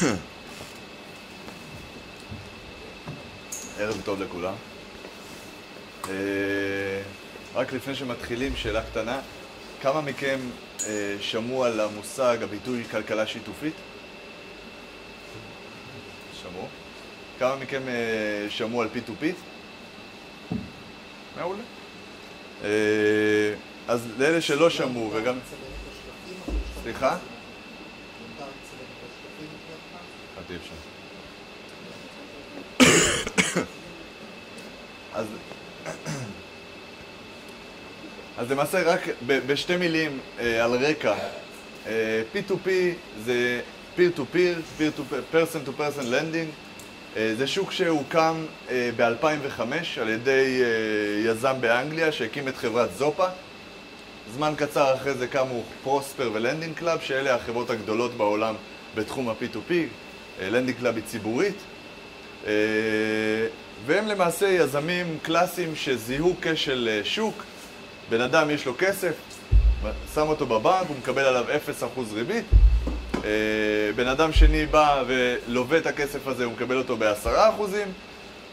ערב טוב לכולם. אה, רק לפני שמתחילים, שאלה קטנה. כמה מכם אה, שמעו על המושג, הביטוי כלכלה שיתופית? שמעו. כמה מכם אה, שמעו על P2P? מעולה. אז לאלה שלא שמעו וגם... סליחה? אפשר. אז, אז למעשה רק בשתי מילים אה, על רקע, אה, P2P זה peer to peer, peer to person to person lending, אה, זה שוק שהוקם אה, ב-2005 על ידי אה, יזם באנגליה שהקים את חברת זופה. זמן קצר אחרי זה קמו Prosper ו Lending Club, שאלה החברות הגדולות בעולם בתחום ה-P2P, Lending Club היא ציבורית. אה, והם למעשה יזמים קלאסיים שזיהו כשל אה, שוק. בן אדם יש לו כסף, שם אותו בבנק, הוא מקבל עליו 0% ריבית. אה, בן אדם שני בא ולווה את הכסף הזה, הוא מקבל אותו ב-10%.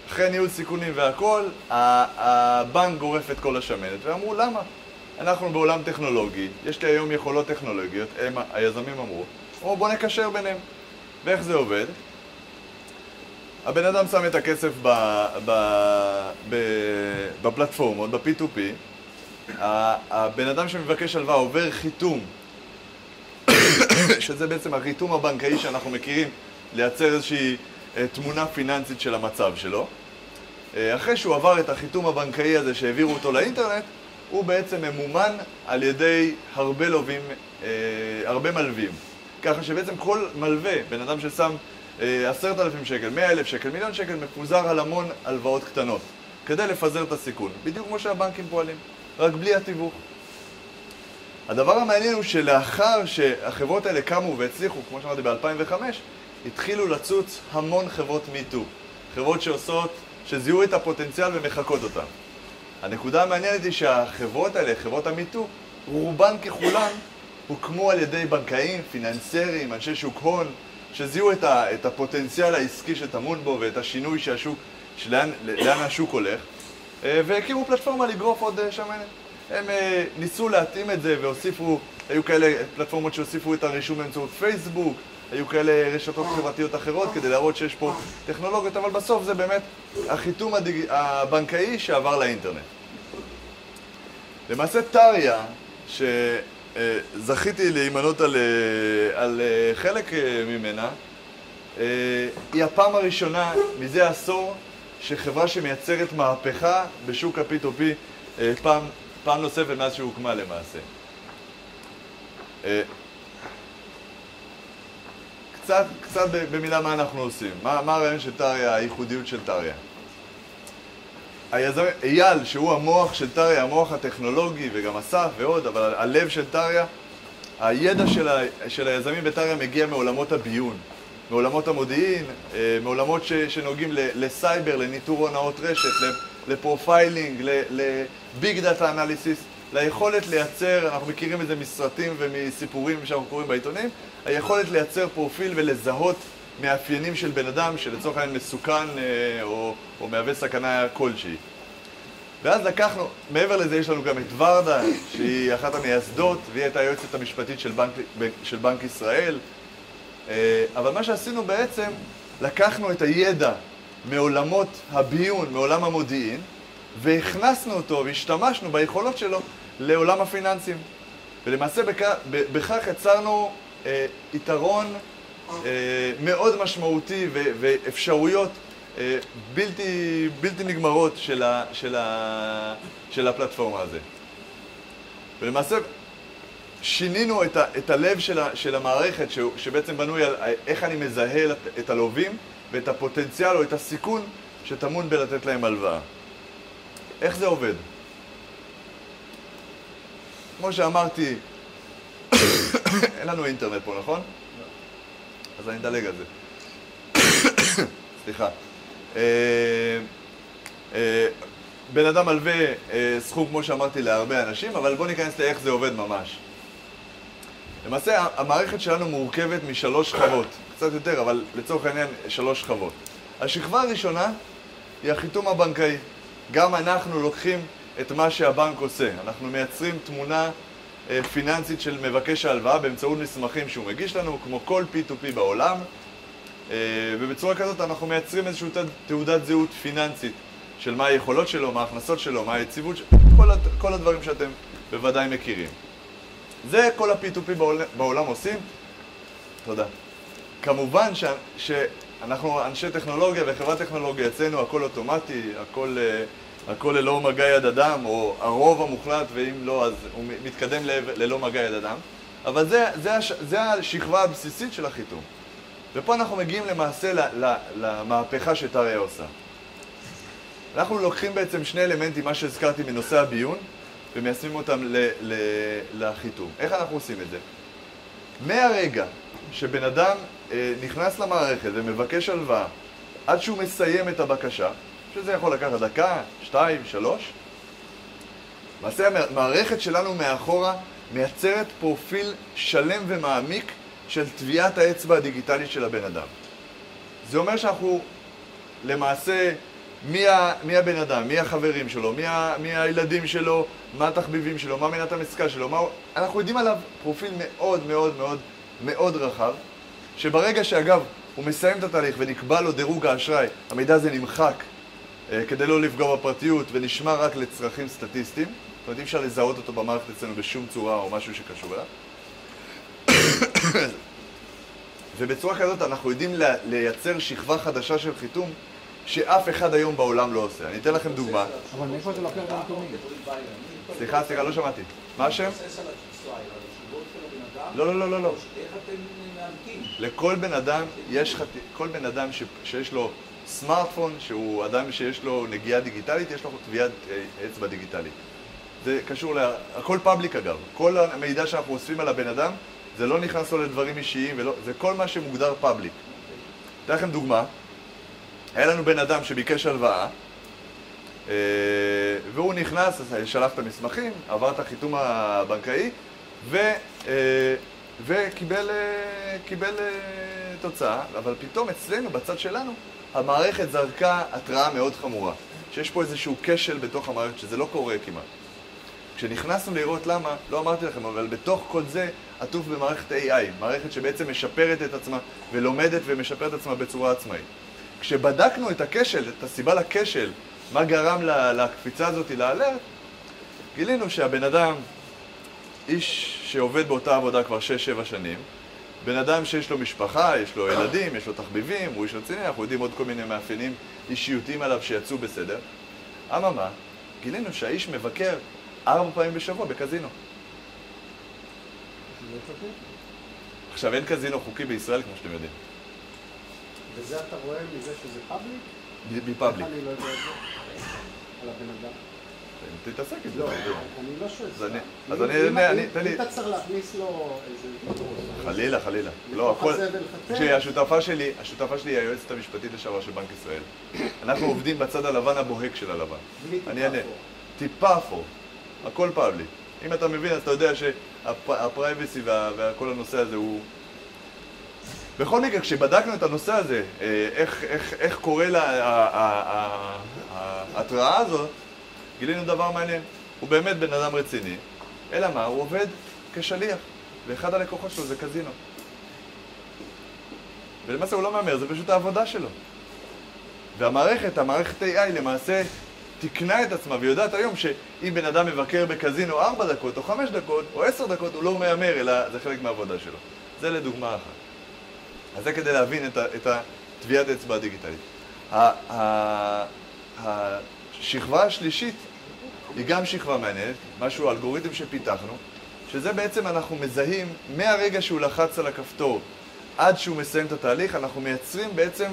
אחרי ניהול סיכונים והכול, הבנק גורף את כל השמנת. ואמרו, למה? אנחנו בעולם טכנולוגי, יש לי היום יכולות טכנולוגיות, הם, היזמים אמרו, אמרו, בוא נקשר ביניהם. ואיך זה עובד? הבן אדם שם את הכסף ב, ב, ב, בפלטפורמות, ב-P2P, הבן אדם שמבקש הלוואה עובר חיתום, שזה בעצם החיתום הבנקאי שאנחנו מכירים, לייצר איזושהי אה, תמונה פיננסית של המצב שלו. אה, אחרי שהוא עבר את החיתום הבנקאי הזה שהעבירו אותו לאינטרנט, הוא בעצם ממומן על ידי הרבה לווים, אה, הרבה מלווים. ככה שבעצם כל מלווה, בן אדם ששם אה, עשרת אלפים שקל, מאה אלף שקל, מיליון שקל, מפוזר על המון הלוואות קטנות, כדי לפזר את הסיכון, בדיוק כמו שהבנקים פועלים, רק בלי התיווך. הדבר המעניין הוא שלאחר שהחברות האלה קמו והצליחו, כמו שאמרתי ב-2005, התחילו לצוץ המון חברות מיטו. חברות שעושות, שזיהו את הפוטנציאל ומחקות אותן. הנקודה המעניינת היא שהחברות האלה, חברות המיטו, רובן ככולן הוקמו על ידי בנקאים, פיננסרים, אנשי שוק הון, שזיהו את, ה, את הפוטנציאל העסקי שטמון בו ואת השינוי שהשוק, שלאן, לאן השוק הולך, אה, והקימו פלטפורמה לגרוף עוד אה, שמנת. הם אה, ניסו להתאים את זה והוסיפו, היו כאלה פלטפורמות שהוסיפו את הרישום באמצעות פייסבוק, היו כאלה רשתות חברתיות אחרות כדי להראות שיש פה טכנולוגיות, אבל בסוף זה באמת החיתום הדיג... הבנקאי שעבר לאינטרנט. למעשה טריה, ש... אה, זכיתי להימנות על, אה, על אה, חלק ממנה. היא הפעם הראשונה מזה עשור שחברה שמייצרת מהפכה בשוק ה-P2P פעם, פעם נוספת מאז שהוקמה למעשה. קצת, קצת במילה מה אנחנו עושים. מה, מה הרעיון של טריה, הייחודיות של טריה? היזם, אייל, שהוא המוח של טריה, המוח הטכנולוגי, וגם אסף ועוד, אבל הלב של טריה, הידע של, ה, של היזמים בטריה מגיע מעולמות הביון, מעולמות המודיעין, אה, מעולמות ש, שנוגעים לסייבר, לניטור הונאות רשת, ל profiling, ל big data analysis, ליכולת לייצר, אנחנו מכירים את זה מסרטים ומסיפורים שאנחנו קוראים בעיתונים, היכולת לייצר פרופיל ולזהות מאפיינים של בן אדם שלצורך העניין מסוכן אה, או, או מהווה סכנה כלשהי. ואז לקחנו, מעבר לזה יש לנו גם את ורדה, שהיא אחת המייסדות, והיא הייתה היועצת המשפטית של בנק, של בנק ישראל. אה, אבל מה שעשינו בעצם, לקחנו את הידע מעולמות הביון, מעולם המודיעין, והכנסנו אותו והשתמשנו ביכולות שלו לעולם הפיננסים. ולמעשה בכך, בכך יצרנו אה, יתרון מאוד משמעותי ואפשרויות אה, בלתי, בלתי נגמרות של, ה, של, ה, של הפלטפורמה הזו. ולמעשה שינינו את, ה, את הלב של, ה, של המערכת ש, שבעצם בנוי על איך אני מזהה את הלווים ואת הפוטנציאל או את הסיכון שטמון בלתת להם הלוואה. איך זה עובד? כמו שאמרתי, אין לנו אינטרנט פה, נכון? אז אני אדלג על זה. סליחה. אה, אה, בן אדם מלווה אה, סכום, כמו שאמרתי, להרבה אנשים, אבל בואו ניכנס לאיך זה עובד ממש. למעשה, המערכת שלנו מורכבת משלוש שכבות, קצת יותר, אבל לצורך העניין שלוש שכבות. השכבה הראשונה היא החיתום הבנקאי. גם אנחנו לוקחים את מה שהבנק עושה. אנחנו מייצרים תמונה פיננסית של מבקש ההלוואה באמצעות מסמכים שהוא מגיש לנו, כמו כל P2P בעולם, אה, ובצורה כזאת אנחנו מייצרים איזושהי תעודת זהות פיננסית של מה היכולות שלו, מה ההכנסות שלו, מה היציבות כל, כל הדברים שאתם בוודאי מכירים. זה כל ה-P2P בעולם, בעולם עושים. תודה. כמובן ש, שאנחנו אנשי טכנולוגיה וחברת טכנולוגיה, אצלנו הכל אוטומטי, הכל, אה, הכל ללא מגע יד אדם, או הרוב המוחלט, ואם לא, אז הוא מתקדם ל, ללא מגע יד אדם. אבל זה, זה, הש, זה השכבה הבסיסית של החיתום. ופה אנחנו מגיעים למעשה למהפכה שטריה עושה. אנחנו לוקחים בעצם שני אלמנטים, מה שהזכרתי מנושא הביון, ומיישמים אותם ל- ל- לחיתום. איך אנחנו עושים את זה? מהרגע שבן אדם אה, נכנס למערכת ומבקש הלוואה עד שהוא מסיים את הבקשה, שזה יכול לקחת דקה, שתיים, שלוש, למעשה המערכת שלנו מאחורה מייצרת פרופיל שלם ומעמיק של טביעת האצבע הדיגיטלית של הבן אדם. זה אומר שאנחנו למעשה מי, ה, מי הבן אדם, מי החברים שלו, מי, ה, מי הילדים שלו, מה התחביבים שלו, מה מנת המסקה שלו, מה... אנחנו יודעים עליו פרופיל מאוד מאוד מאוד מאוד רחב, שברגע שאגב הוא מסיים את התהליך ונקבע לו דירוג האשראי, המידע הזה נמחק כדי לא לפגוע בפרטיות ונשמע רק לצרכים סטטיסטיים, זאת אומרת אי אפשר לזהות אותו במערכת אצלנו בשום צורה או משהו שקשור אליו. ובצורה כזאת אנחנו יודעים לייצר שכבה חדשה של חיתום שאף אחד היום בעולם לא עושה. אני אתן לכם דוגמה. אבל מאיפה אתה לוקח את הנתונים? סליחה, סליחה, לא שמעתי. מה השם? לא, לא, לא, לא, לא. לכל בן אדם, יש כל בן אדם שיש לו סמארטפון, שהוא אדם שיש לו נגיעה דיגיטלית, יש לו טביעת אה, אצבע דיגיטלית. זה קשור ל... הכל פאבליק אגב. כל המידע שאנחנו אוספים על הבן אדם, זה לא נכנס לו לדברים אישיים, ולא, זה כל מה שמוגדר פאבליק. אתן לכם דוגמה. היה לנו בן אדם שביקש הלוואה, אה, והוא נכנס, שלח את המסמכים, עבר את החיתום הבנקאי, ו, אה, וקיבל קיבל תוצאה, אבל פתאום אצלנו, בצד שלנו, המערכת זרקה התראה מאוד חמורה, שיש פה איזשהו כשל בתוך המערכת, שזה לא קורה כמעט. כשנכנסנו לראות למה, לא אמרתי לכם, אבל בתוך כל זה עטוף במערכת AI, מערכת שבעצם משפרת את עצמה ולומדת ומשפרת את עצמה בצורה עצמאית. כשבדקנו את הכשל, את הסיבה לכשל, מה גרם לקפיצה הזאת לאלרט, גילינו שהבן אדם, איש שעובד באותה עבודה כבר 6-7 שנים, בן אדם שיש לו משפחה, יש לו ילדים, יש לו תחביבים, הוא איש רציני, אנחנו יודעים עוד כל מיני מאפיינים אישיותיים עליו שיצאו בסדר. אממה, גילינו שהאיש מבקר ארבע פעמים בשבוע בקזינו. עכשיו, אין קזינו חוקי בישראל, כמו שאתם יודעים. וזה אתה רואה מזה שזה פאבליק? מפאבליק. לא. על הבן אדם. תתעסק עם זה. לא, אני לא שואל. אז אני, תן לי... אם אתה צריך להכניס לו איזה... חלילה, חלילה. לא, הכל... תקשיבי, השותפה שלי, השותפה שלי היא היועצת המשפטית לשעבר של בנק ישראל. אנחנו עובדים בצד הלבן הבוהק של הלבן. אני אענה. טיפה אפור. הכל public. אם אתה מבין, אז אתה יודע שה privacy וכל הנושא הזה הוא... בכל מקרה, כשבדקנו את הנושא הזה, אה, איך קורה לה ההתראה הזאת, גילינו דבר מעניין. הוא באמת בן אדם רציני, אלא מה? הוא עובד כשליח, ואחד הלקוחות שלו זה קזינו. ולמעשה הוא לא מהמר, זה פשוט העבודה שלו. והמערכת, המערכת AI למעשה תיקנה את עצמה ויודעת היום שאם בן אדם מבקר בקזינו ארבע דקות או חמש דקות או עשר דקות הוא לא מהמר, אלא זה חלק מהעבודה שלו. זה לדוגמה אחת. אז זה כדי להבין את הטביעת אצבע הדיגיטלית. השכבה השלישית היא גם שכבה מעניינת, משהו, אלגוריתם שפיתחנו, שזה בעצם אנחנו מזהים מהרגע שהוא לחץ על הכפתור עד שהוא מסיים את התהליך, אנחנו מייצרים בעצם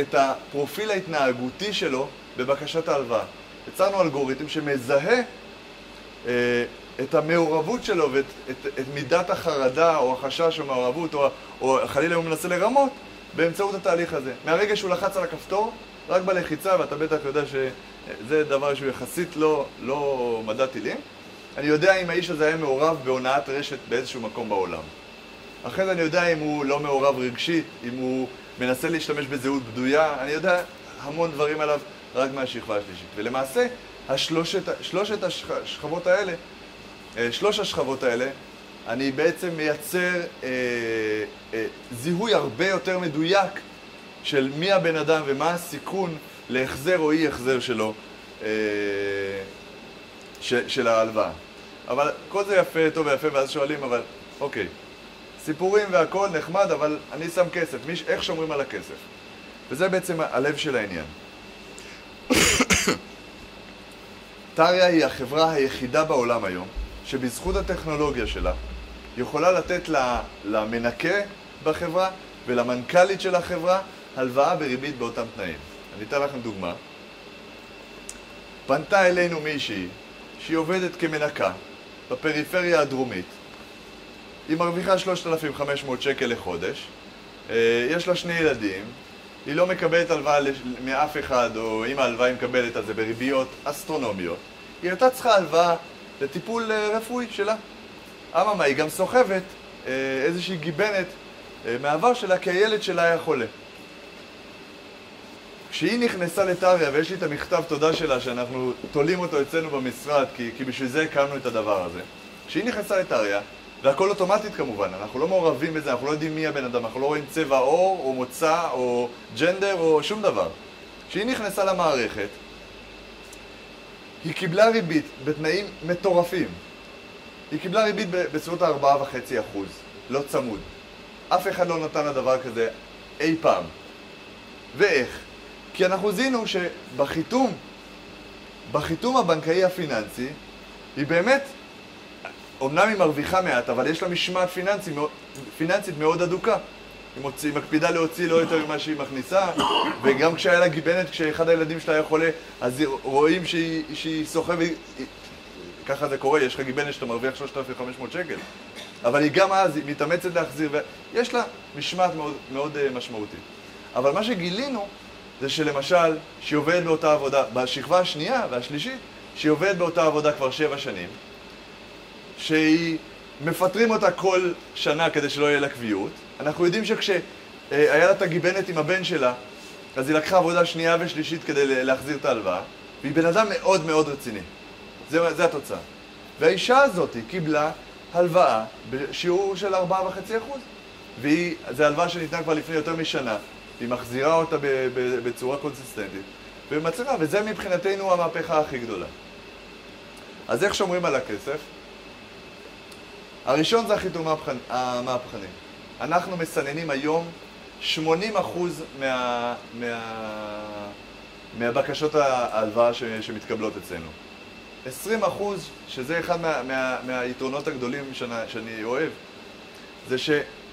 את הפרופיל ההתנהגותי שלו בבקשת ההלוואה. יצרנו אלגוריתם שמזהה אה, את המעורבות שלו ואת את, את מידת החרדה או החשש או מעורבות או, או חלילה הוא מנסה לרמות באמצעות התהליך הזה. מהרגע שהוא לחץ על הכפתור, רק בלחיצה, ואתה בטח יודע שזה דבר שהוא יחסית לא, לא מדע טילים, אני יודע אם האיש הזה היה מעורב בהונאת רשת באיזשהו מקום בעולם. אחרי זה אני יודע אם הוא לא מעורב רגשית, אם הוא מנסה להשתמש בזהות בדויה, אני יודע המון דברים עליו רק מהשכבה השלישית. ולמעשה, השלושת, שלושת השכבות האלה, אה, שלוש השכבות האלה, אני בעצם מייצר אה, אה, זיהוי הרבה יותר מדויק של מי הבן אדם ומה הסיכון להחזר או אי החזר שלו, אה, ש, של ההלוואה. אבל כל זה יפה, טוב ויפה, ואז שואלים, אבל אוקיי, סיפורים והכל נחמד, אבל אני שם כסף, מי, איך שומרים על הכסף? וזה בעצם הלב של העניין. טריה היא החברה היחידה בעולם היום, שבזכות הטכנולוגיה שלה, יכולה לתת למנקה בחברה ולמנכ"לית של החברה הלוואה בריבית באותם תנאים. אני אתן לכם דוגמה. פנתה אלינו מישהי שהיא עובדת כמנקה בפריפריה הדרומית. היא מרוויחה 3,500 שקל לחודש, אה, יש לה שני ילדים, היא לא מקבלת הלוואה מאף אחד, או אם ההלוואה היא מקבלת אז זה בריביות אסטרונומיות. היא הייתה צריכה הלוואה לטיפול אה, רפואי שלה. אממה, היא גם סוחבת אה, איזושהי גיבנת מהעבר שלה, כי הילד שלה היה חולה. כשהיא נכנסה לטריה, ויש לי את המכתב תודה שלה, שאנחנו תולים אותו אצלנו במשרד, כי, כי בשביל זה הקמנו את הדבר הזה. כשהיא נכנסה לטריה, והכל אוטומטית כמובן, אנחנו לא מעורבים בזה, אנחנו לא יודעים מי הבן אדם, אנחנו לא רואים צבע עור, או מוצא, או ג'נדר, או שום דבר. כשהיא נכנסה למערכת, היא קיבלה ריבית בתנאים מטורפים. היא קיבלה ריבית בסביבות ה-4.5%, לא צמוד. אף אחד לא נתן לדבר כזה אי פעם. ואיך? כי אנחנו זיהינו שבחיתום, בחיתום הבנקאי הפיננסי, היא באמת, אומנם היא מרוויחה מעט, אבל יש לה משמעת פיננסית, פיננסית מאוד אדוקה. היא, מוציא, היא מקפידה להוציא לא יותר ממה שהיא מכניסה, וגם כשהיה לה גיבנת, כשאחד הילדים שלה היה חולה, אז רואים שהיא, שהיא סוחבת, ככה זה קורה, יש לך גיבנת שאתה מרוויח 3,500 שקל. אבל היא גם אז, היא מתאמצת להחזיר, ויש לה משמעת מאוד, מאוד אה, משמעותית. אבל מה שגילינו זה שלמשל, שהיא עובדת באותה עבודה, בשכבה השנייה והשלישית, שהיא עובדת באותה עבודה כבר שבע שנים, שהיא, מפטרים אותה כל שנה כדי שלא יהיה לה קביעות. אנחנו יודעים שכשהיה לה את הגיבנת עם הבן שלה, אז היא לקחה עבודה שנייה ושלישית כדי להחזיר את ההלוואה, והיא בן אדם מאוד מאוד רציני. זה, זה התוצאה. והאישה הזאת קיבלה הלוואה בשיעור של 4.5%. וזו הלוואה שניתנה כבר לפני יותר משנה. היא מחזירה אותה בצורה קונסיסטנטית ומצליחה, וזה מבחינתנו המהפכה הכי גדולה. אז איך שומרים על הכסף? הראשון זה החיתום המהפכני. אנחנו מסננים היום 80% מה, מה, מהבקשות ההלוואה שמתקבלות אצלנו. 20%, שזה אחד מה, מה, מהיתרונות הגדולים שאני, שאני אוהב, זה.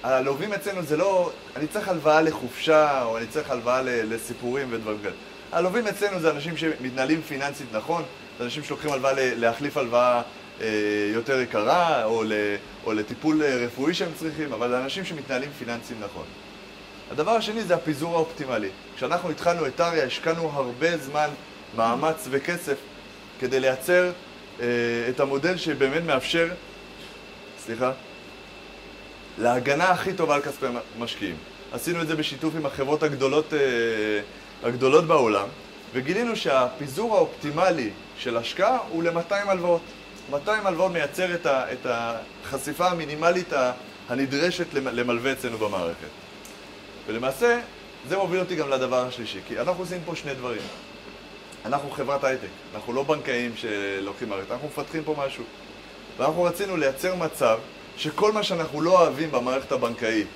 הלווים אצלנו זה לא, אני צריך הלוואה לחופשה, או אני צריך הלוואה לסיפורים ודברים כאלה. הלווים אצלנו זה אנשים שמתנהלים פיננסית נכון, זה אנשים שלוקחים הלוואה להחליף הלוואה אה, יותר יקרה, או, או לטיפול אה, רפואי שהם צריכים, אבל זה אנשים שמתנהלים פיננסית נכון. הדבר השני זה הפיזור האופטימלי. כשאנחנו התחלנו את אריה, השקענו הרבה זמן, מאמץ וכסף כדי לייצר אה, את המודל שבאמת מאפשר, סליחה? להגנה הכי טובה על כספי משקיעים. עשינו את זה בשיתוף עם החברות הגדולות, אה, הגדולות בעולם, וגילינו שהפיזור האופטימלי של השקעה הוא ל-200 הלוואות. 200 הלוואות מייצר את, ה, את החשיפה המינימלית הנדרשת למלווה אצלנו במערכת. ולמעשה, זה מוביל אותי גם לדבר השלישי, כי אנחנו עושים פה שני דברים. אנחנו חברת הייטק, אנחנו לא בנקאים שלוקחים מערכת, אנחנו מפתחים פה משהו. ואנחנו רצינו לייצר מצב שכל מה שאנחנו לא אוהבים במערכת הבנקאית,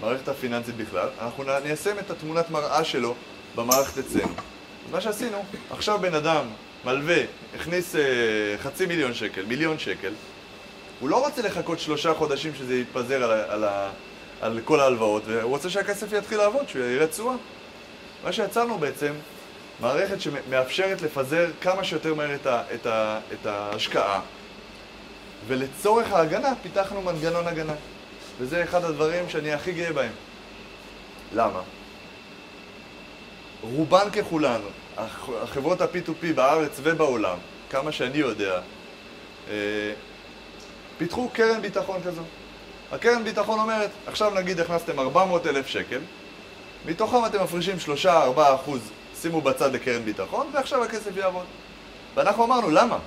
במערכת הפיננסית בכלל, אנחנו ניישם את התמונת מראה שלו במערכת אצלנו. מה שעשינו, עכשיו בן אדם, מלווה, הכניס אה, חצי מיליון שקל, מיליון שקל, הוא לא רוצה לחכות שלושה חודשים שזה יתפזר על, על, על, כל ההלוואות, והוא רוצה שהכסף יתחיל לעבוד, שהוא יראה תשואה. מה שיצרנו בעצם, מערכת שמאפשרת לפזר כמה שיותר מהר את, ה, את, ה, את ההשקעה ולצורך ההגנה פיתחנו מנגנון הגנה. וזה אחד הדברים שאני הכי גאה בהם. למה? רובן ככולן, החברות ה-P2P בארץ ובעולם, כמה שאני יודע, אה, פיתחו קרן ביטחון כזו. הקרן ביטחון אומרת, עכשיו נגיד הכנסתם 400 אלף שקל, מתוכם אתם מפרישים 3-4 אחוז, שימו בצד לקרן ביטחון, ועכשיו הכסף יעבוד. ואנחנו אמרנו, למה?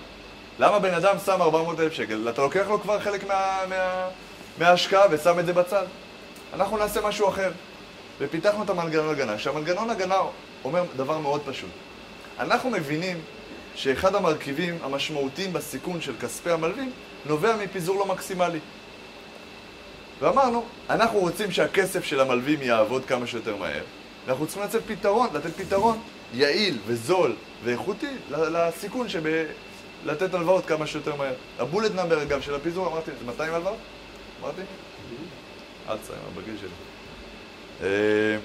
למה בן אדם שם 400 אלף שקל? אתה לוקח לו כבר חלק מה, מה, מההשקעה ושם את זה בצד. אנחנו נעשה משהו אחר. ופיתחנו את המנגנון הגנה. שהמנגנון הגנה אומר דבר מאוד פשוט. אנחנו מבינים שאחד המרכיבים המשמעותיים בסיכון של כספי המלווים נובע מפיזור לא מקסימלי. ואמרנו, אנחנו רוצים שהכסף של המלווים יעבוד כמה שיותר מהר. ואנחנו צריכים לתת פתרון, לתת פתרון יעיל וזול ואיכותי לסיכון שבלתת הלוואות כמה שיותר מהר. הבולט נאמבר, אגב, של הפיזור, אמרתי, זה 200 הלוואות? אמרתי? אלצהיימר, בגיל שלי. אה,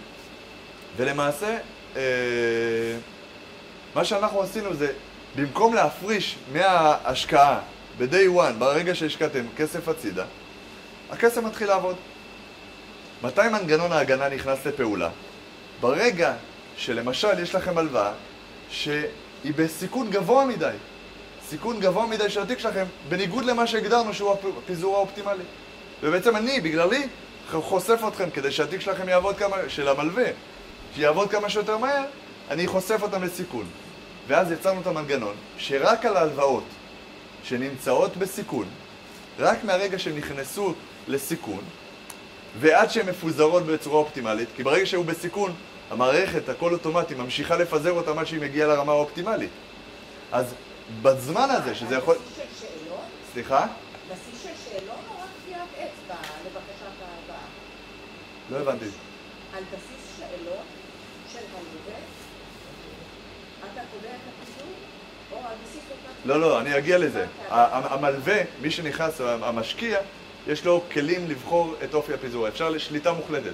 ולמעשה, אה, מה שאנחנו עשינו זה, במקום להפריש מההשקעה ב-day one, ברגע שהשקעתם כסף הצידה, הכסף מתחיל לעבוד. מתי מנגנון ההגנה נכנס לפעולה? ברגע שלמשל יש לכם הלוואה שהיא בסיכון גבוה מדי, סיכון גבוה מדי של התיק שלכם, בניגוד למה שהגדרנו שהוא הפיזור האופטימלי. ובעצם אני, בגללי, חושף אתכם כדי שהתיק שלכם יעבוד כמה, של המלווה, שיעבוד כמה שיותר מהר, אני חושף אותם לסיכון. ואז יצרנו את המנגנון שרק על ההלוואות שנמצאות בסיכון, רק מהרגע שהם נכנסו לסיכון, ועד שהן מפוזרות בצורה אופטימלית, כי ברגע שהוא בסיכון, המערכת, הכל אוטומטי, ממשיכה לפזר אותם עד שהיא מגיעה לרמה האופטימלית. אז בזמן הזה, שזה יכול... סליחה? בסיס של שאלות או רק טביעת אצבע לבקשת? לא הבנתי. על בסיס שאלות של הלווה, אתה קובע את הפיזור, או על בסיס אותה... לא, לא, אני אגיע לזה. המלווה, מי שנכנס, המשקיע, יש לו כלים לבחור את אופי הפיזור. אפשר לשליטה מוחלטת.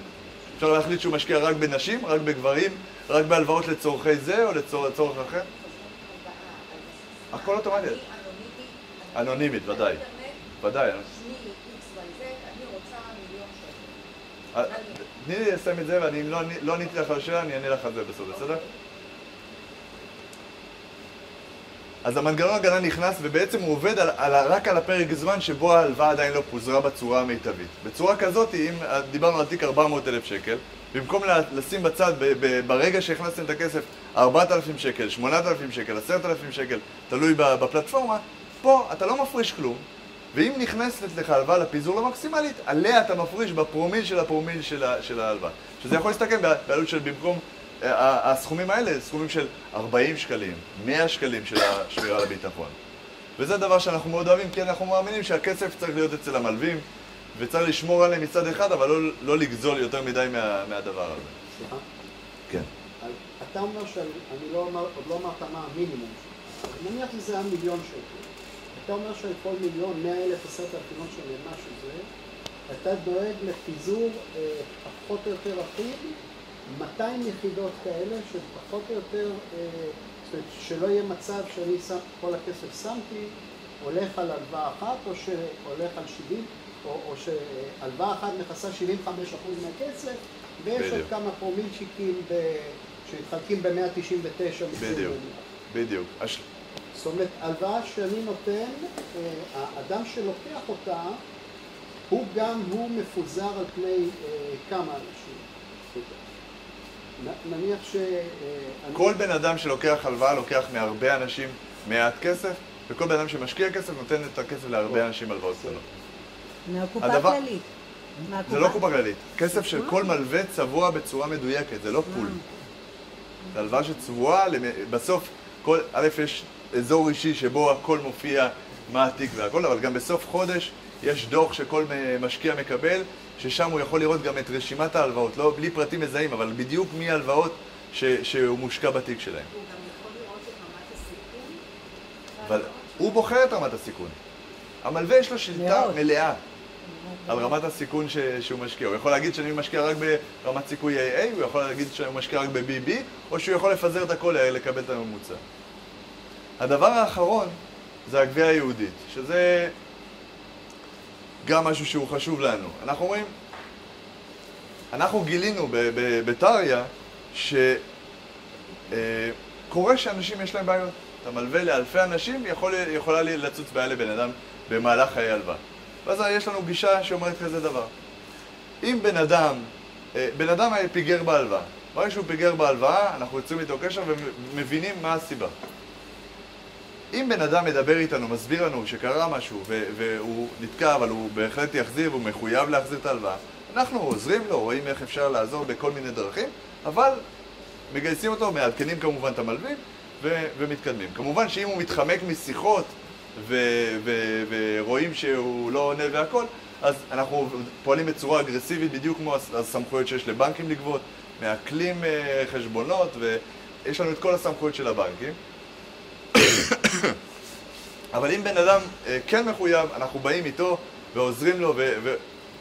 אפשר להחליט שהוא משקיע רק בנשים, רק בגברים, רק בהלוואות לצורכי זה או לצורך אחר. הכל אוטומטי. אנונימית, ודאי. ודאי. אה, תני לי לסיים את זה, ואני אם לא עני- לא עניתי לך על השאלה, אני אענה לך על זה בסוף, בסדר? אז המנגנון הגנה נכנס ובעצם הוא עובד על, על, רק על הפרק זמן שבו ההלוואה עדיין לא פוזרה בצורה המיטבית. בצורה כזאת, אם דיברנו על תיק 400 אלף שקל, במקום לשים בצד ב, ב, ברגע שהכנסתם את הכסף 4,000 שקל, 8,000 שקל, 10,000 שקל, תלוי בפלטפורמה, פה אתה לא מפריש כלום, ואם נכנסת לך הלוואה לפיזור המקסימלית, עליה אתה מפריש בפרומיל של הפרומיל של, ההלוואה. שזה יכול להסתכם בעלות של במקום אה, הסכומים האלה, סכומים של 40 שקלים, 100 שקלים של השמירה על הביטחון. וזה דבר שאנחנו מאוד אוהבים, כי אנחנו מאמינים שהכסף צריך להיות אצל המלווים, וצריך לשמור עליהם מצד אחד, אבל לא, לא לגזול יותר מדי מה, מהדבר הזה. סליחה? כן. אתה אומר שאני לא אומר, עוד לא אמרת מה המינימום שלך. נניח שזה היה מיליון שקל. אתה אומר שעל כל מיליון, מאה אלף, עשרת אלפים, לא משנה משהו זה, אתה דואג לפיזור אה, פחות או יותר אחיד, 200 יחידות כאלה שפחות או יותר, אה, זאת אומרת, שלא יהיה מצב שאני שם, כל הכסף שמתי, הולך על הלוואה אחת, או שהולך על 70, או, או שהלוואה אחת מכסה 75% מהכסף, ויש עוד בדיוק. כמה פרומילצ'יקים ב... שמתחלקים ב-199 בדיוק. בדיוק. הש... זאת אומרת, הלוואה שאני נותן, אה, האדם שלוקח אותה, הוא גם, הוא מפוזר על פני אה, כמה אנשים. נניח ש... אה, כל בן אדם שלוקח הלוואה לוקח מהרבה אנשים מעט כסף, וכל בן אדם שמשקיע כסף נותן את הכסף להרבה אנשים הלוואות קטנות. מהקופה הדבר- הכללית. זה לא קופה כללית. כסף של כל מלווה צבוע בצורה מדויקת, זה לא פול. זה הלוואה שצבועה, בסוף, כל, א', יש אזור אישי שבו הכל מופיע, מה התיק והכל, אבל גם בסוף חודש יש דוח שכל משקיע מקבל, ששם הוא יכול לראות גם את רשימת ההלוואות, לא בלי פרטים מזהים, אבל בדיוק מי ההלוואות ש, שהוא מושקע בתיק שלהם. הוא גם יכול לראות את רמת הסיכון. אבל הוא בוחר את רמת הסיכון. המלווה יש לו שליטה. מלאה על רמת הסיכון ש... שהוא משקיע. הוא יכול להגיד שאני משקיע רק ברמת סיכוי AA, הוא יכול להגיד שאני משקיע רק ב-BB, או שהוא יכול לפזר את הכל לקבל את הממוצע. הדבר האחרון זה הגבייה היהודית, שזה גם משהו שהוא חשוב לנו. אנחנו אומרים, אנחנו גילינו בטריה שקורה שאנשים יש להם בעיות. אתה מלווה לאלפי אנשים, יכול, יכולה לצוץ בעיה לבן אדם במהלך חיי הלוואה. ואז יש לנו גישה שאומרת כזה דבר. אם בן אדם, אה, בן אדם פיגר בהלוואה, ברגע שהוא פיגר בהלוואה, אנחנו יוצאים איתו קשר ומבינים מה הסיבה. אם בן אדם מדבר איתנו, מסביר לנו שקרה משהו והוא נתקע, אבל הוא בהחלט יחזיר והוא מחויב להחזיר את ההלוואה, אנחנו עוזרים לו, רואים איך אפשר לעזור בכל מיני דרכים, אבל מגייסים אותו, מעדכנים כמובן את המלווים ומתקדמים. כמובן שאם הוא מתחמק משיחות ורואים שהוא לא עונה והכל, אז אנחנו פועלים בצורה אגרסיבית, בדיוק כמו הסמכויות שיש לבנקים לגבות, מעקלים אה, חשבונות, ויש לנו את כל הסמכויות של הבנקים. אבל אם בן אדם אה, כן מחויב, אנחנו באים איתו ועוזרים לו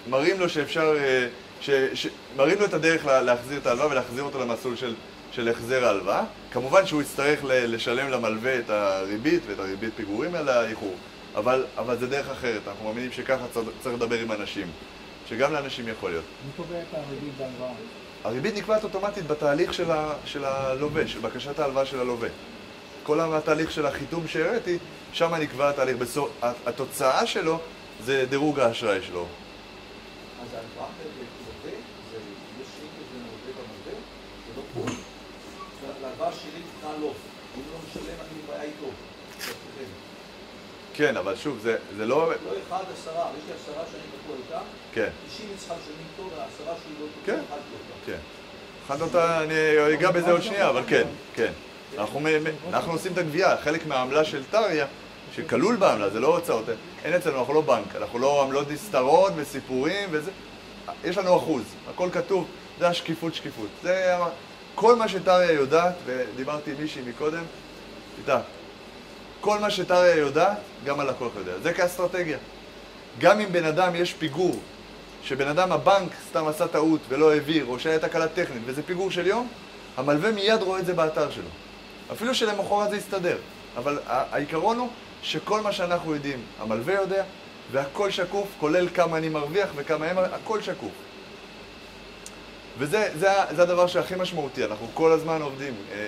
ומראים לו שאפשר, אה, ש, ש, מראים לו את הדרך להחזיר את ההלוואה ולהחזיר אותו למסלול של, של החזר ההלוואה. כמובן שהוא יצטרך לשלם למלווה את הריבית ואת הריבית פיגורים על האיחור, אבל, אבל זה דרך אחרת, אנחנו מאמינים שככה צריך לדבר עם אנשים, שגם לאנשים יכול להיות. מי קובע את הריבית בהלוואה? הריבית נקבעת אוטומטית בתהליך של הלווה, של בקשת ההלוואה של הלווה. כל התהליך של החיתום שהראיתי, שם נקבע התהליך. בסוף, התוצאה שלו זה דירוג האשראי שלו. אז ההלוואה ללווה, זה יש שקל במלווה, זה לא. להלוואה שלי לא. אם לא משלם, אני בבעיה איתו. כן, אבל שוב, זה, זה לא... לא אחד, עשרה. יש לי עשרה שאני תקוע איתם. כן. 90 צריכה לשלם איתו, והעשרה שלי לא תקוע, כן. אחד לא כן. אחד אותה, אני אגע בזה עוד שנייה, אבל כן, כן. אנחנו, אנחנו עושים את הגבייה, חלק מהעמלה של טריה, שכלול בעמלה, זה לא הוצאות, אין אצלנו, אנחנו לא בנק, אנחנו לא עמלות נסתרות וסיפורים וזה, יש לנו אחוז, הכל כתוב, זה השקיפות שקיפות. זה כל מה שטריה יודעת, ודיברתי עם מישהי מקודם, איתה, כל מה שטריה יודעת, גם הלקוח יודע. זה כאסטרטגיה. גם אם בן אדם יש פיגור, שבן אדם, הבנק סתם עשה טעות ולא העביר, או שהיה תקלה טכנית, וזה פיגור של יום, המלווה מיד רואה את זה באתר שלו. אפילו שלמחרת זה יסתדר. אבל העיקרון הוא שכל מה שאנחנו יודעים, המלווה יודע, והכל שקוף, כולל כמה אני מרוויח וכמה הם, הכל שקוף. וזה זה, זה הדבר שהכי משמעותי, אנחנו כל הזמן עובדים. אה,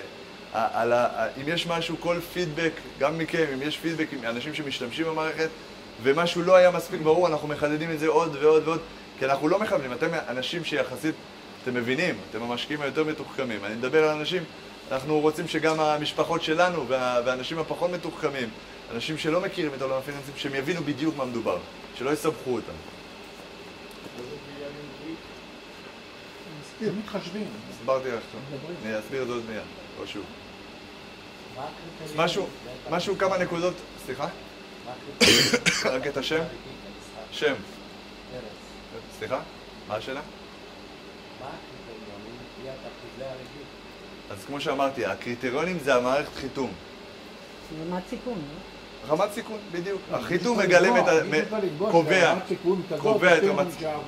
על ה, אם יש משהו, כל פידבק, גם מכם, אם יש פידבק עם אנשים שמשתמשים במערכת, ומשהו לא היה מספיק ברור, אנחנו מחדדים את זה עוד ועוד ועוד, כי אנחנו לא מכוונים, אתם אנשים שיחסית, אתם מבינים, אתם המשקיעים היותר מתוחכמים. אני מדבר על אנשים אנחנו רוצים שגם המשפחות שלנו והאנשים הפחות מתוחכמים, אנשים שלא מכירים את העולם הפיננסים, שהם יבינו בדיוק מה מדובר, שלא יסבכו אותם. מתחשבים. הסברתי לך אני אסביר את זה עוד מיד, או שוב. משהו, משהו, כמה נקודות, סליחה? רק את השם? שם. סליחה? מה השאלה? מה הקריטריונים? אז כמו שאמרתי, הקריטריונים זה המערכת חיתום. רמת סיכון, לא? רמת סיכון, בדיוק. החיתום מגלם את ה... קובע, קובע את רמת סיכון.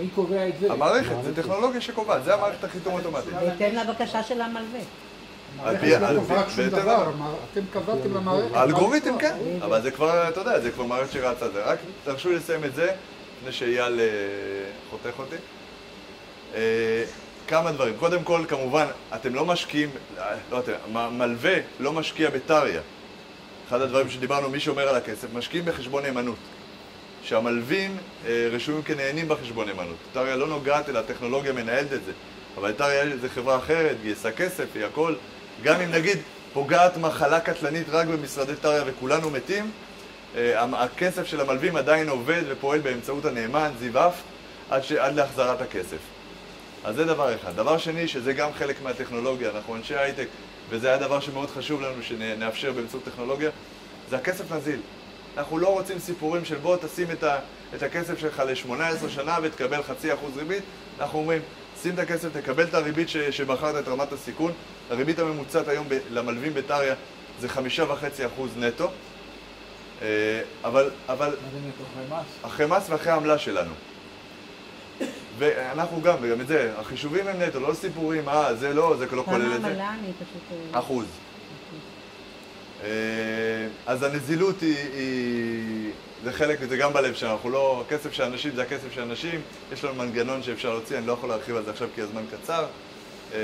מי קובע את זה? המערכת, זה טכנולוגיה שקובעת, זה המערכת החיתום אוטומטית. בהתאם לבקשה של המלווה. המערכת לא קובעת שום דבר, אתם קבעתם למערכת. האלגוריתם כן, אבל זה כבר, אתה יודע, זה כבר מערכת שרצה. רק תרשו לי לסיים את זה, לפני שאייל אה, חותך אותי. כמה דברים. קודם כל, כמובן, אתם לא משקיעים, לא אתם, מלווה לא משקיע בטריה. אחד הדברים שדיברנו, מי שומר על הכסף, משקיעים בחשבון נאמנות. שהמלווים אה, רשומים כנהנים בחשבון נאמנות. טריה לא נוגעת אלא הטכנולוגיה מנהלת את זה. אבל טריה זה חברה אחרת, גייסה כסף, היא הכל. גם אם נגיד פוגעת מחלה קטלנית רק במשרדי טריה וכולנו מתים, אה, הכסף של המלווים עדיין עובד ופועל באמצעות הנאמן, זיו אף, עד, עד להחזרת הכסף. אז זה דבר אחד. דבר שני, שזה גם חלק מהטכנולוגיה, אנחנו אנשי הייטק, וזה היה דבר שמאוד חשוב לנו שנאפשר באמצעות טכנולוגיה, זה הכסף נזיל. אנחנו לא רוצים סיפורים של בוא תשים את, ה, את הכסף שלך ל-18 שנה ותקבל חצי אחוז ריבית. אנחנו אומרים, שים את הכסף, תקבל את הריבית ש, שבחרת, את רמת הסיכון. הריבית הממוצעת היום ב, למלווים בטריה זה חמישה וחצי אחוז נטו. אה, אבל, אבל... אחרי מס ואחרי העמלה שלנו. ואנחנו גם, וגם את זה, החישובים הם נטו, לא סיפורים, אה, זה לא, זה לא כולל את זה. כמה עמלה אני פשוט... אה, אחוז. אה, אז הנזילות היא, היא, זה חלק, זה גם בלב שלנו, אנחנו לא, הכסף של אנשים זה הכסף של אנשים, יש לנו מנגנון שאפשר להוציא, אני לא יכול להרחיב על זה עכשיו כי הזמן קצר. אה,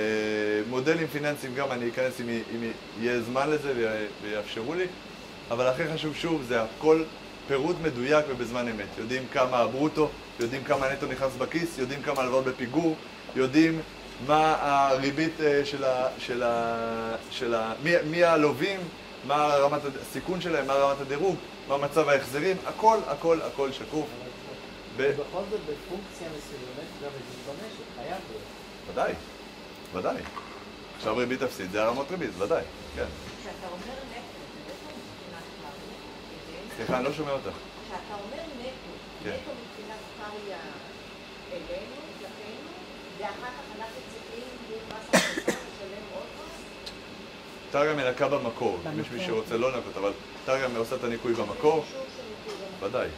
מודלים פיננסיים גם אני אכנס אם, יהיה זמן לזה ויאפשרו לי, אבל הכי חשוב שוב זה הכל פירוט מדויק ובזמן אמת. יודעים כמה הברוטו, יודעים כמה הנטו נכנס בכיס, יודעים כמה הלוואות בפיגור, יודעים מה הריבית אה, של ה... של ה, של ה מי, מי הלווים, מה רמת הסיכון שלהם, מה רמת הדירוג, מה מצב ההחזרים, הכל, הכל, הכל שקוף. בכל זאת בפונקציה מסוימת גם במשק, חייב להיות. ודאי, ודאי. עכשיו ריבית אפסית, זה הרמות ריבית, ודאי, כן. כשאתה אומר נטו, זה נטו מבחינת קרעי? סליחה, אני לא שומע אותך. כשאתה אומר נטו, כן. נטו מבחינת קרעי אלינו, כלפינו, ואחר כך אנחנו צריכים מס הכנסה לשלם עוד מס? טריה מנקה במקור, במקור. יש מי שרוצה לא לנקות, אבל טריה עושה את הניקוי במקור. ודאי,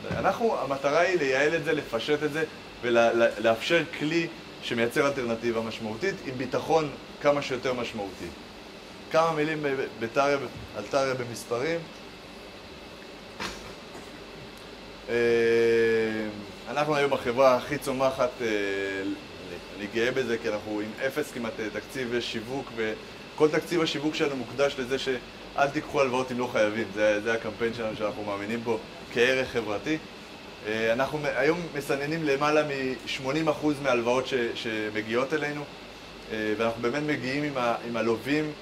ודאי. אנחנו, המטרה היא לייעל את זה, לפשט את זה, ולאפשר כלי שמייצר אלטרנטיבה משמעותית, עם ביטחון כמה שיותר משמעותי. כמה מילים בטריה, על טריה במספרים. אה, אנחנו היום החברה הכי צומחת, אה, אני גאה בזה כי אנחנו עם אפס כמעט אה, תקציב שיווק וכל תקציב השיווק שלנו מוקדש לזה שאל תיקחו הלוואות אם לא חייבים, זה, זה הקמפיין שלנו שאנחנו מאמינים בו כערך חברתי. אה, אנחנו היום מסננים למעלה מ-80% מההלוואות ש, שמגיעות אלינו אה, ואנחנו באמת מגיעים עם, ה, עם הלווים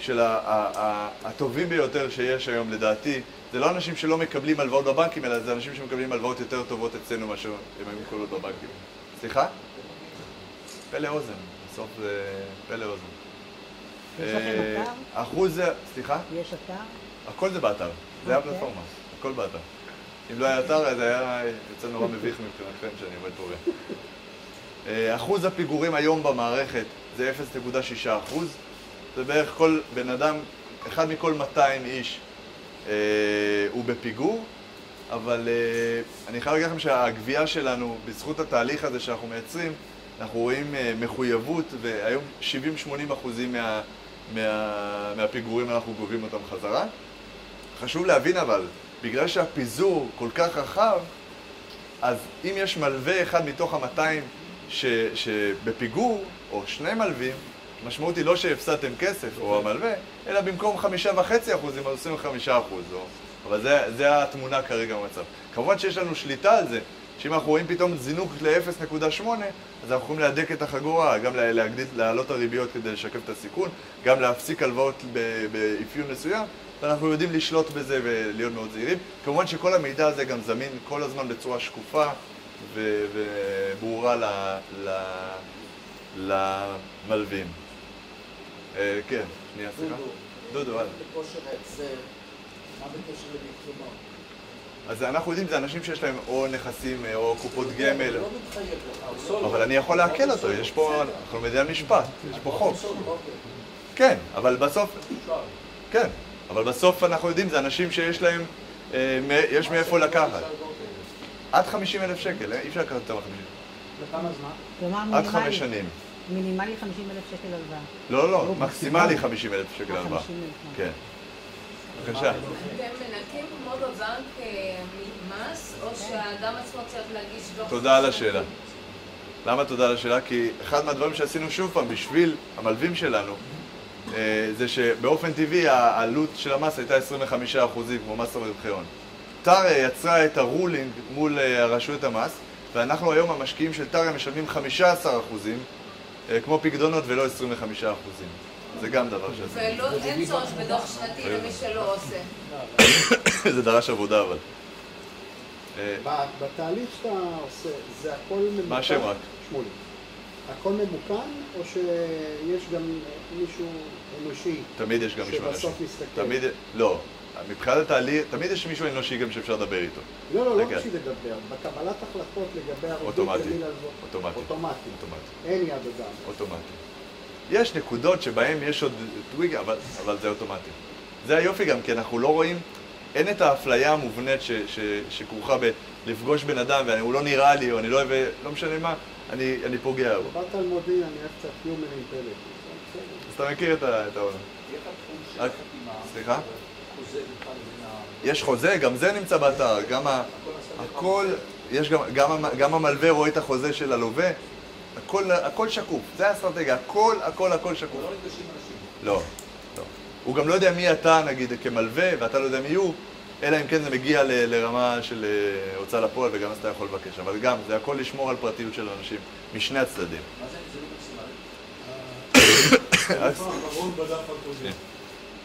של ה, ה, ה, הטובים ביותר שיש היום לדעתי. זה לא אנשים שלא מקבלים הלוואות בבנקים, אלא זה אנשים שמקבלים הלוואות יותר טובות אצלנו מאשר הם היו מקבלות בבנקים. סליחה? פלא אוזן, בסוף זה פלא אוזן. יש לכם אה, אתר? אחוז זה, סליחה? יש אתר? הכל זה באתר, זה אוקיי. הפלטפורמה, הכל באתר. אם לא היה אתר, אז היה יוצא נורא מביך מבחינתכם שאני עומד פה. אה, אחוז הפיגורים היום במערכת זה 0.6 אחוז. זה בערך כל בן אדם, אחד מכל 200 איש הוא בפיגור, אבל אה, אני חייב להגיד לכם שהגבייה שלנו, בזכות התהליך הזה שאנחנו מייצרים, אנחנו רואים אה, מחויבות, והיום 70-80 אחוזים מה, מה, מהפיגורים אנחנו גובים אותם חזרה. חשוב להבין אבל, בגלל שהפיזור כל כך רחב, אז אם יש מלווה אחד מתוך ה-200 ש- שבפיגור, או שני מלווים, המשמעות היא לא שהפסדתם כסף, או המלווה, אלא במקום חמישה וחצי אחוזים, אז עושים חמישה אחוז. אבל זה, זה התמונה כרגע במצב. כמובן שיש לנו שליטה על זה, שאם אנחנו רואים פתאום זינוק ל-0.8, אז אנחנו יכולים להדק את החגורה, גם לה- להגדיל, להעלות הריביות כדי לשקף את הסיכון, גם להפסיק הלוואות באפיון מסוים, ואנחנו יודעים לשלוט בזה ולהיות מאוד זהירים. כמובן שכל המידע הזה גם זמין כל הזמן בצורה שקופה וברורה למלווים. אה, כן, שנייה, סליחה. דודו, הלאה. אז אנחנו יודעים, זה אנשים שיש להם או נכסים אה, או קופות גמל, לא לך. הוא לא- אבל אני יכול לעכל אותו, יש פה, אנחנו מדינה משפט, יש פה חוק. אוקיי. כן, אבל בסוף, כן, אבל בסוף אנחנו יודעים, זה אנשים שיש להם, אה, יש מאיפה לקחת. עד 50 אלף שקל? אי אפשר לקחת יותר מ-50. לכמה זמן? עד. חמש שנים. מינימלי 50 אלף שקל הלוואה. לא, לא, לא, מקסימלי 50 אלף שקל אה, הלוואה. 50,000, כן. בבקשה. אתם מנקים כמו בבנק אה, מס, או שהאדם עצמו צריך להגיש דוח? תודה על השאלה. למה תודה על השאלה? כי אחד מהדברים שעשינו שוב פעם בשביל המלווים שלנו אה, זה שבאופן טבעי העלות של המס הייתה 25% כמו מס הרווחי הון. יצרה את הרולינג מול רשויות המס ואנחנו היום המשקיעים של טריה משלמים 15% אה, כמו פקדונות ולא 25%. זה גם דבר שעשינו. ולא, אין צורך בדוח שנתי למי שלא עושה. זה דרש עבודה אבל. אה, ב- בתהליך שאתה עושה, זה הכל ממוקן? מה השם רק? שמולי. הכל ממוכן, או שיש גם מישהו אנושי תמיד יש גם מישהו אנושי. שבסוף מסתכל? תמיד, לא. מבחינת התהליך, תמיד יש מישהו אנושי גם שאפשר לדבר איתו. לא, לא, לא רגע. בשביל לדבר. בקבלת החלטות לגבי הריבית אוטומטי. אוטומטי. אוטומטי. אוטומטי. אין יד אדם. אוטומטי. יש נקודות שבהן יש עוד טוויג, אבל, אבל זה אוטומטי. זה היופי גם, כי אנחנו לא רואים, אין את האפליה המובנית ש, ש, שכרוכה בלפגוש בן אדם והוא לא נראה לי, או אני לא אוהב, לא משנה מה, אני, אני פוגע בו. דיברת על מודיעין, אני אוהב קצת Human Intelligence. בסדר. אז אתה מכיר את, העולם. חתימה? סליחה? חוזה בכלל בין ה... יש חוזה, גם זה נמצא באתר, גם ה... הכל, יש גם, גם, גם המלווה רואה את החוזה של הלווה, הכל, הכל שקוף, זה האסטרטגיה, הכל, הכל, הכל שקוף. לא נפגשים אנשים. לא, לא. הוא גם לא יודע מי אתה, נגיד, כמלווה, ואתה לא יודע מי הוא, אלא אם כן זה מגיע ל- לרמה של אה, הוצאה לפועל, וגם אז אתה יכול לבקש. אבל גם, זה הכל לשמור על פרטיות של אנשים, משני הצדדים. מה זה הסעיף האחרון בדף הקודם.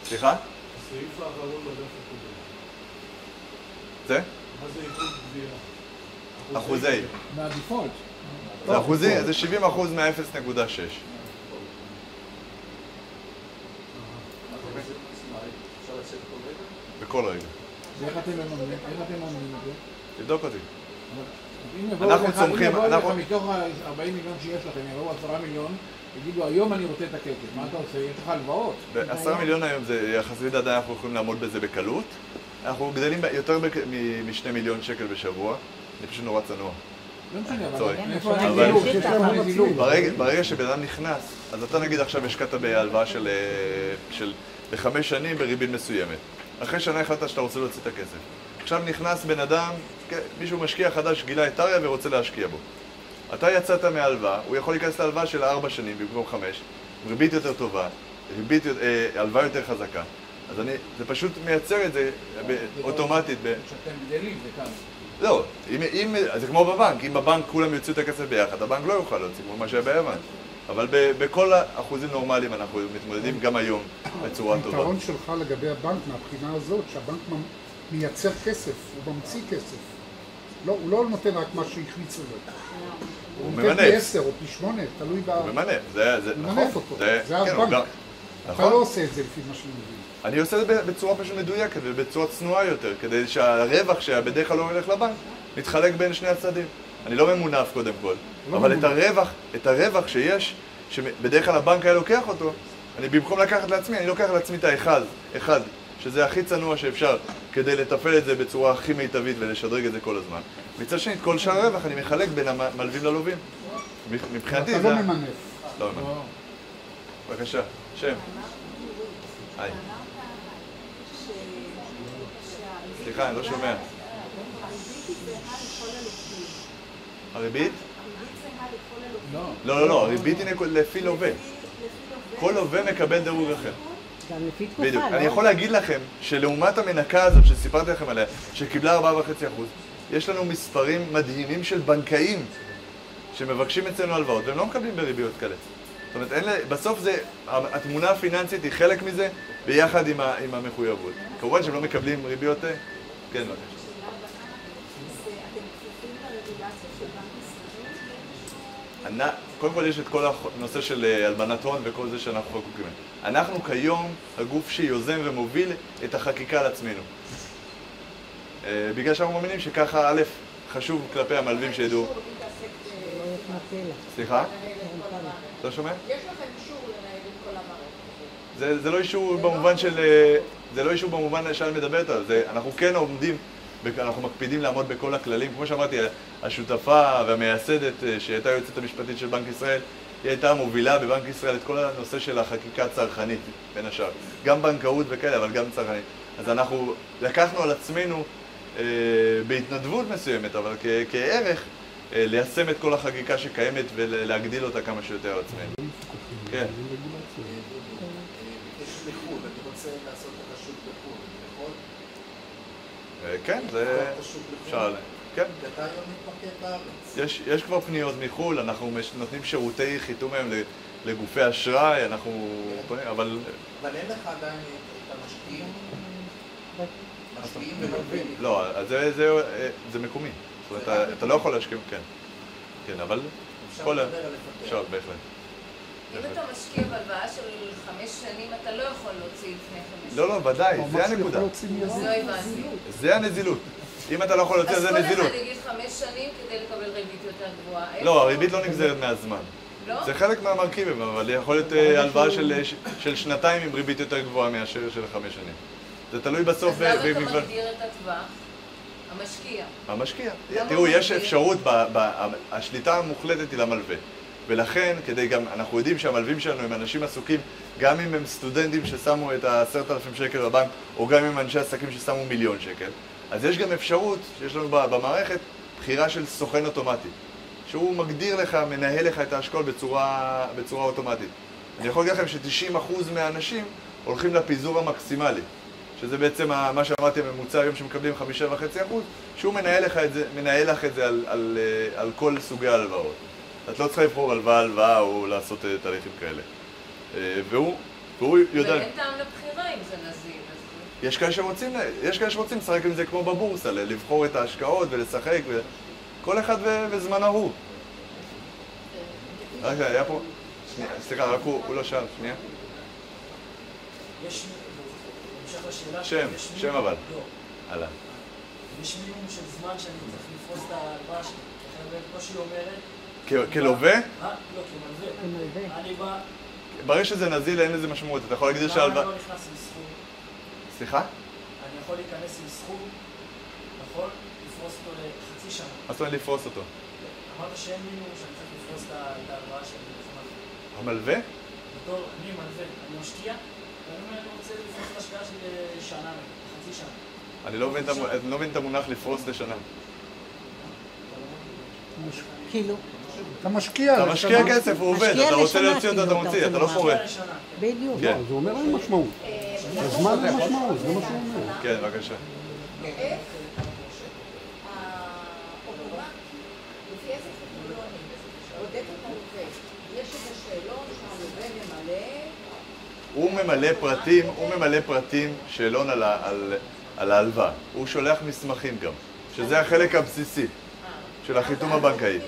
סליחה? הסעיף האחרון בדף הקודם. זה? אחוזי. מהדיפולט. זה אחוזי, זה 70 אחוז מה-0.6. מה זה נזילות מקסימלית? אפשר לצאת כל רגע? בכל רגע. ואיך אתם מממנים את זה? תבדוק אותי. אנחנו צומחים, אם יבואו לך אנחנו- מתוך ה-40 מיליון שיש לכם, יבואו 10 מיליון, יגידו היום אני רוצה את הכסף, מה אתה עושה? יש לך הלוואות. בעשרה מיליון היום זה יחסית עדיין אנחנו יכולים לעמוד בזה בקלות. אנחנו גדלים יותר משני מיליון שקל בשבוע. אני פשוט נורא צנוע. לא אבל כן. ברגע, שבן אדם נכנס, אז אתה נגיד עכשיו השקעת בהלוואה של, אה, של לחמש שנים בריבית מסוימת. אחרי שנה החלטת שאתה רוצה להוציא את הכסף. עכשיו נכנס בן אדם, כן, מישהו משקיע חדש, גילה את טריה ורוצה להשקיע בו. אתה יצאת מההלוואה, הוא יכול להיכנס להלוואה של ארבע שנים במקום חמש, ריבית יותר טובה, ריבית, אה, הלוואה יותר חזקה. אז אני, זה פשוט מייצר את זה אוטומטית. כשאתם גדלים, זה כאן. לא, אם, אם, זה כמו בבנק, אם בבנק כולם יוציאו את הכסף ביחד, הבנק לא יוכל להוציא, כמו מה שהיה ביוון. אבל ב, בכל האחוזים נורמליים אנחנו מתמודדים גם היום בצורה טובה. היתרון שלך לגבי הבנק מהבחינה הזאת, שהבנק מייצר כסף, הוא ממציא כסף. לא, הוא לא נותן רק מה שהחליצו לו. הוא נותן פי ממנף, עשר או פי שמונה, תלוי ב... הוא ממנף, זה, זה הוא נכון. ממנף אותו, זה הוא הבנק. גם- אתה נכון. לא עושה את זה לפי מה שאני מבין. אני עושה את זה בצורה פשוט מדויקת ובצורה צנועה יותר, כדי שהרווח שבדרך כלל לא הולך לבנק, מתחלק בין שני הצדדים. אני לא ממונף קודם כל, לא אבל את ממונף. הרווח, את הרווח שיש, שבדרך כלל הבנק היה לוקח אותו, אני במקום לקחת לעצמי, אני לוקח לעצמי את האחד, אחד, שזה הכי צנוע שאפשר, כדי לתפעל את זה בצורה הכי מיטבית ולשדרג את זה כל הזמן. מצד שני, את כל שאר הרווח אני מחלק בין המלווים ללווים. מבחינתי אתה זה... לא ה- ממנף. לא ממנף. בבקשה, שם. היי. סליחה, אני לא שומע. הריבית? לא. לא, לא, לא, הריבית היא לפי לווה. כל לווה מקבל דירוג אחר. גם לפי תקופה, בדיוק. לא? אני יכול להגיד לכם שלעומת המנקה הזאת שסיפרתי לכם עליה, שקיבלה 4.5%, יש לנו מספרים מדהימים של בנקאים שמבקשים אצלנו הלוואות, והם לא מקבלים בריביות כאלה. זאת אומרת, אין, לה- בסוף זה, התמונה הפיננסית היא חלק מזה, ביחד עם, ה, עם המחויבות. כמובן שהם לא מקבלים ריביות... אה, כן, בבקשה. אנ- קודם כל יש את כל הנושא של אה, הלבנת הון וכל זה שאנחנו חקוקים. אנחנו כיום הגוף שיוזם ומוביל את החקיקה על עצמנו. אה, בגלל שאנחנו מאמינים שככה, א', חשוב כלפי המלווים שידעו. לא. סליחה? לא שומע? יש לכם אישור לנהל את כל המערכת. זה, זה לא אישור במובן של... אה, זה לא אישור במובן שאת מדברת עליו, זה, אנחנו כן עומדים, אנחנו מקפידים לעמוד בכל הכללים. כמו שאמרתי, השותפה והמייסדת, אה, שהייתה היועצת המשפטית של בנק ישראל, היא הייתה מובילה בבנק ישראל את כל הנושא של החקיקה הצרכנית, בין השאר. גם בנקאות וכאלה, אבל גם צרכנית. אז אנחנו לקחנו על עצמנו, אה, בהתנדבות מסוימת, אבל כ- כערך, אה, ליישם את כל החקיקה שקיימת ולהגדיל אותה כמה שיותר על עצמנו. כן. אה, כן, זה... אפשר... לחו"ל. כן. יש, יש כבר פניות מחו"ל, אנחנו מש, נותנים שירותי חיתום היום ל- לגופי אשראי, אנחנו... פונים, אבל... אבל אין לך עדיין את המשקיעים. משקיעים ולווים. לא, זה, זה מקומי. זאת אומרת, אתה, לא יכול להשקיע, כן. כן, אבל... אפשר כל לדבר על לפתח. אפשר, בהחלט. אם אתה משקיע בהלוואה של חמש שנים, אתה לא יכול להוציא לפני חמש לא, לא, ודאי, זה יכול הנקודה. לא הבנתי. זה הנזילות. אם אתה לא יכול להוציא, אז זה כל נזילות. אחד יגיד חמש שנים כדי לקבל ריבית יותר גבוהה. לא, הריבית לא נגזרת מהזמן. לא? זה חלק מהמרכיבים, אבל יכול להיות אה, הלוואה של, של שנתיים עם ריבית יותר גבוהה מאשר של חמש שנים. זה תלוי בסוף אז למה אתה. מגדיר את הטווח? המשקיע. המשקיע. למה תראו, יש? אפשרות, ב, ב, השליטה המוחלטת היא למלווה. ולכן, כדי גם, אנחנו יודעים שהמלווים שלנו הם אנשים עסוקים, גם אם הם סטודנטים ששמו את ה-10,000 שקל בבנק, או גם אם אנשי עסקים ששמו מיליון שקל. אז יש גם אפשרות, שיש לנו במערכת, בחירה של סוכן אוטומטי. שהוא מגדיר לך, מנהל לך את ההשקעות בצורה, בצורה אוטומטית. אני יכול להגיד לכם ש-90% מהאנשים הולכים לפיזור המקסימלי, שזה בעצם מה שאמרתי, הממוצע היום שמקבלים 5.5%, שהוא מנהל לך את זה, מנהל לך את זה על, על, אה, על כל סוגי ההלוואות. את לא צריכה לבחור הלוואה הלוואה או לעשות אה, תהליכים כאלה. אה, והוא, והוא יודע... ואין טעם לבחירה אם זה נזיל. יש כאלה שרוצים, יש כאלה שרוצים לשחק עם זה כמו בבורסה, לבחור את ההשקעות ולשחק, ו... כל אחד. וזמנו הוא. רגע, היה פה... שנייה, סליחה, רק הוא לא שאל, שנייה. יש, בהמשך לשאלה, שם, שם אבל. לא. הלאה. יש מינימום של זמן שאני צריך לפרוס את ההלוואה שלי. כמו שהיא אומרת... כלווה, אה? לא, כמלווה. אני בא... ברגע שזה נזיל אין לזה משמעות, אתה יכול להגדיר למה שההלוואה... אני לא נכנס עם סכום? סליחה? אני יכול להיכנס עם סכום, נכון? לפרוס אותו לחצי שנה. מה זאת אומרת לפרוס אותו? אמרת שאין מינימום שאני צריך לפרוס את ההלוואה שלי. המלווה? בתור, אני מלווה, אני משקיע, אני לא מבין את המו- אני לא מבין את המונח לפרוס לשנה. אתה כאילו, משקיע. אתה לשנה. משקיע כסף, הוא עובד, אתה רוצה להוציא אותו, אתה כאילו, מוציא, אתה אתה לא. פורט. בדיוק. כן, הוא אומר אין משמעות. הזמן אין משמעות, זה מה שהוא אומר. כן, בבקשה. הלווה? יש איזה שאלון ממלא, הוא ממלא פרטים, הוא ממלא פרטים, שאלון על, על, על ההלוואה. הוא שולח מסמכים גם, שזה החלק הבסיסי של החיתום הבנקאי.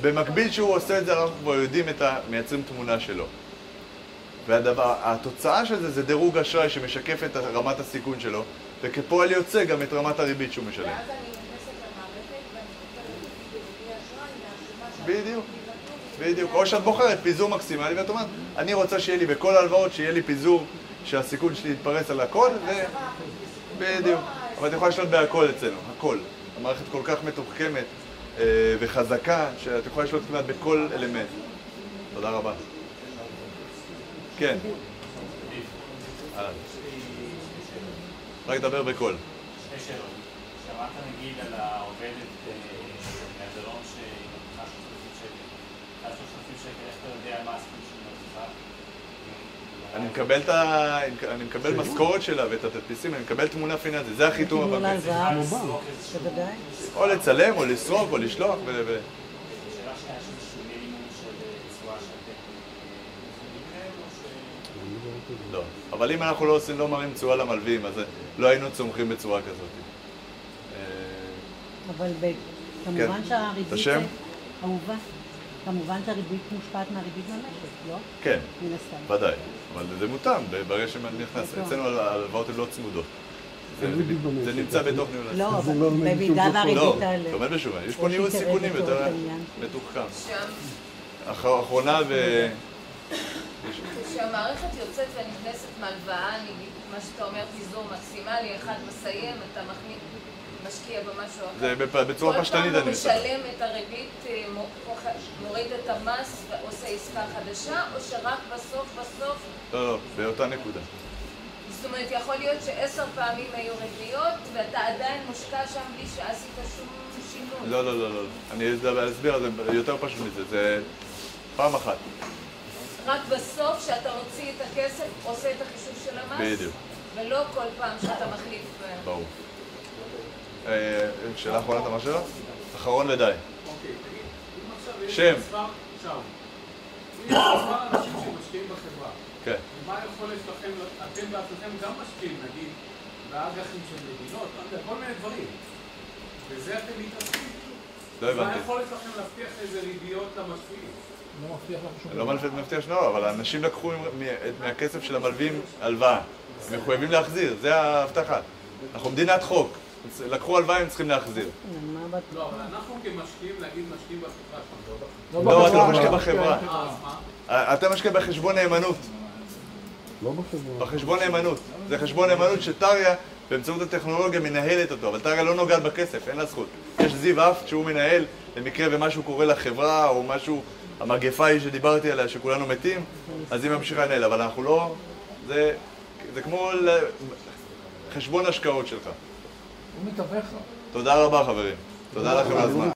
במקביל שהוא עושה את זה, אנחנו כבר יודעים את ה... מייצרים תמונה שלו. והדבר, התוצאה של זה זה דירוג אשראי שמשקף את רמת הסיכון שלו, וכפועל יוצא גם את רמת הריבית שהוא משלם. ואז אני נכנסת למערכת ואני שאני בדיוק. בדיוק. או שאת בוחרת פיזור מקסימלי, ואת אומרת, אני רוצה שיהיה לי בכל ההלוואות, שיהיה לי פיזור שהסיכון שלי יתפרס על הכל, ו... בדיוק. אבל את יכולה לשלוט בהכל אצלנו, הכל. המערכת כל כך מתוחכמת אה, וחזקה, שאת יכולה לשלוט כמעט בכל אלמנט. תודה רבה. כן. רק דבר בקול. שתי שאלות. שמעת נגיד על העובדת אה, מהדרום שהיא מרוויחה 3,000 שקל. על 3,000 שקל, איך אתה יודע מה הסכום שהיא מרוויחה? אני מקבל, את ה... אני מקבל משכורת שלה ואת התדפיסים, אני מקבל תמונה פיננסית, זה החיתום קיבלו הבנקאי. להלוואה, בוודאי. או לצלם, או לסרוק, או לשלוח, ו... ש... לא. אבל אם אנחנו לא עושים, לא מראים תשואה למלווים, אז לא היינו צומחים בצורה כזאת. אה, אבל ב- כמובן כן. שהריבית... את השם? אהובה. כמובן שהריבית מושפעת מהריבית במשק, לא? כן. ודאי. אבל זה מותאם ברגע שנכנס. נכון. אצלנו ההלוואות הן לא צמודות. זה-. זה נמצא בתוך ניהול לא, הסיכון. אבל לא עומד בשום במידה. והריבית לא, תעלה. אתה עומד בשום, יש פה ניהול סיכונים יותר. מתוחכם. אחרונה ו... כשהמערכת יוצאת ונכנסת מהלוואה, נגיד, מה שאתה אומר, פיזור מקסימלי, אחד מסיים, אתה מחליט, משקיע במשהו אחר. זה בצורה פשטנית כל פעם אני הוא מסתכל. משלם את הריבית, אה, מו- מוריד את המס ועושה עסקה חדשה, או שרק בסוף בסוף, לא, לא, באותה נקודה. זאת אומרת, יכול להיות שעשר פעמים היו ריביות, ואתה עדיין מושקע שם בלי שעשית שום שינוי. לא, לא, לא, לא. אני אסביר- אסביר, זה יותר פשוט מזה. זה פעם אחת. רק בסוף, שאתה מוציא את הכסף, עושה את החישוב של המס? בדיוק. ולא כל פעם שאתה מחליף... אה, ברור. אה, שאלה אחרונה, אתה אמר שאלה? אחרון ודי. שם. אנשים כן. מה היכולת שלכם, אתם בעצמכם גם משקיעים, נגיד, באג"חים של מדינות, לא כל מיני דברים. וזה אתם מתעסקים? לא מה הבנתי. היכולת שלכם להבטיח איזה ריביות למשקיעים? לא מבטיח לך שום לא שנורא, אבל האנשים לקחו מהכסף של המלווים הלוואה. הם מחויבים להחזיר, זה ההבטחה. אנחנו מדינת חוק. לקחו הלוואה, הם צריכים להחזיר. לא, אבל אנחנו כמשקיעים, נגיד, משקיעים בחברה שלנו. לא, אתה לא משקיע לא. בחברה. אה, אז מה? אתה משקיע בחשבון נאמנות. לא בחברה. בחשבון נאמנות. זה חשבון נאמנות שטריה, באמצעות הטכנולוגיה, מנהלת אותו, אבל טריה לא נוגעת בכסף, אין לה זכות. יש זיו אף שהוא מנהל, במקרה ומשהו קורה לחברה, או משהו, המגפה היא שדיברתי עליה, שכולנו מתים, אז היא ממשיכה לנהל, אבל אנחנו לא... זה, זה כמו. חשבון השקעות שלך. הוא מתווך. תודה רבה חברים. תודה לכם על הזמן.